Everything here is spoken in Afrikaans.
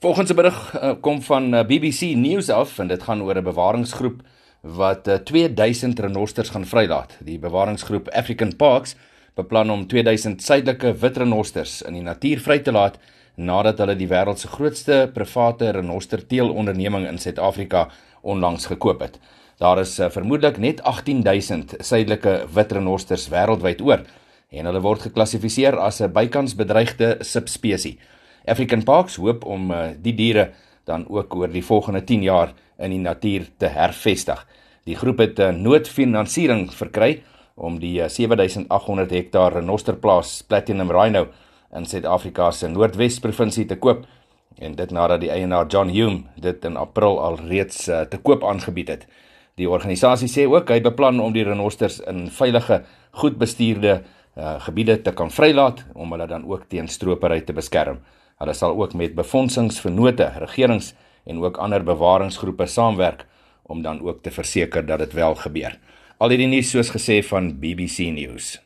Volgens 'n berig uh, kom van uh, BBC News af en dit gaan oor 'n bewaringsgroep wat uh, 2000 renosters gaan vrylaat. Die bewaringsgroep African Parks beplan om 2000 suidelike wit renosters in die natuur vry te laat nadat hulle die wêreld se grootste private renoster teelonderneming in Suid-Afrika onlangs gekoop het. Daar is uh, vermoedelik net 18000 suidelike wit renosters wêreldwyd oor en hulle word geklassifiseer as 'n bykans bedreigde subspesie. African Parks hoop om uh, die diere dan ook oor die volgende 10 jaar in die natuur te hervestig. Die groep het 'n uh, noodfinansiering verkry om die uh, 7800 hektaar renosterplaas Platinum Rhino in Suid-Afrika se Noordwes provinsie te koop en dit nadat die eienaar John Hume dit in April al reeds uh, te koop aangebied het. Die organisasie sê ook hy beplan om die renosters in veilige, goed bestuurde uh, gebiede te kan vrylaat om hulle dan ook teen stropery te beskerm. Hulle sal ook met befondsingsvennote, regerings en ook ander bewaringsgroepe saamwerk om dan ook te verseker dat dit wel gebeur. Al hierdie nuus soos gesê van BBC News.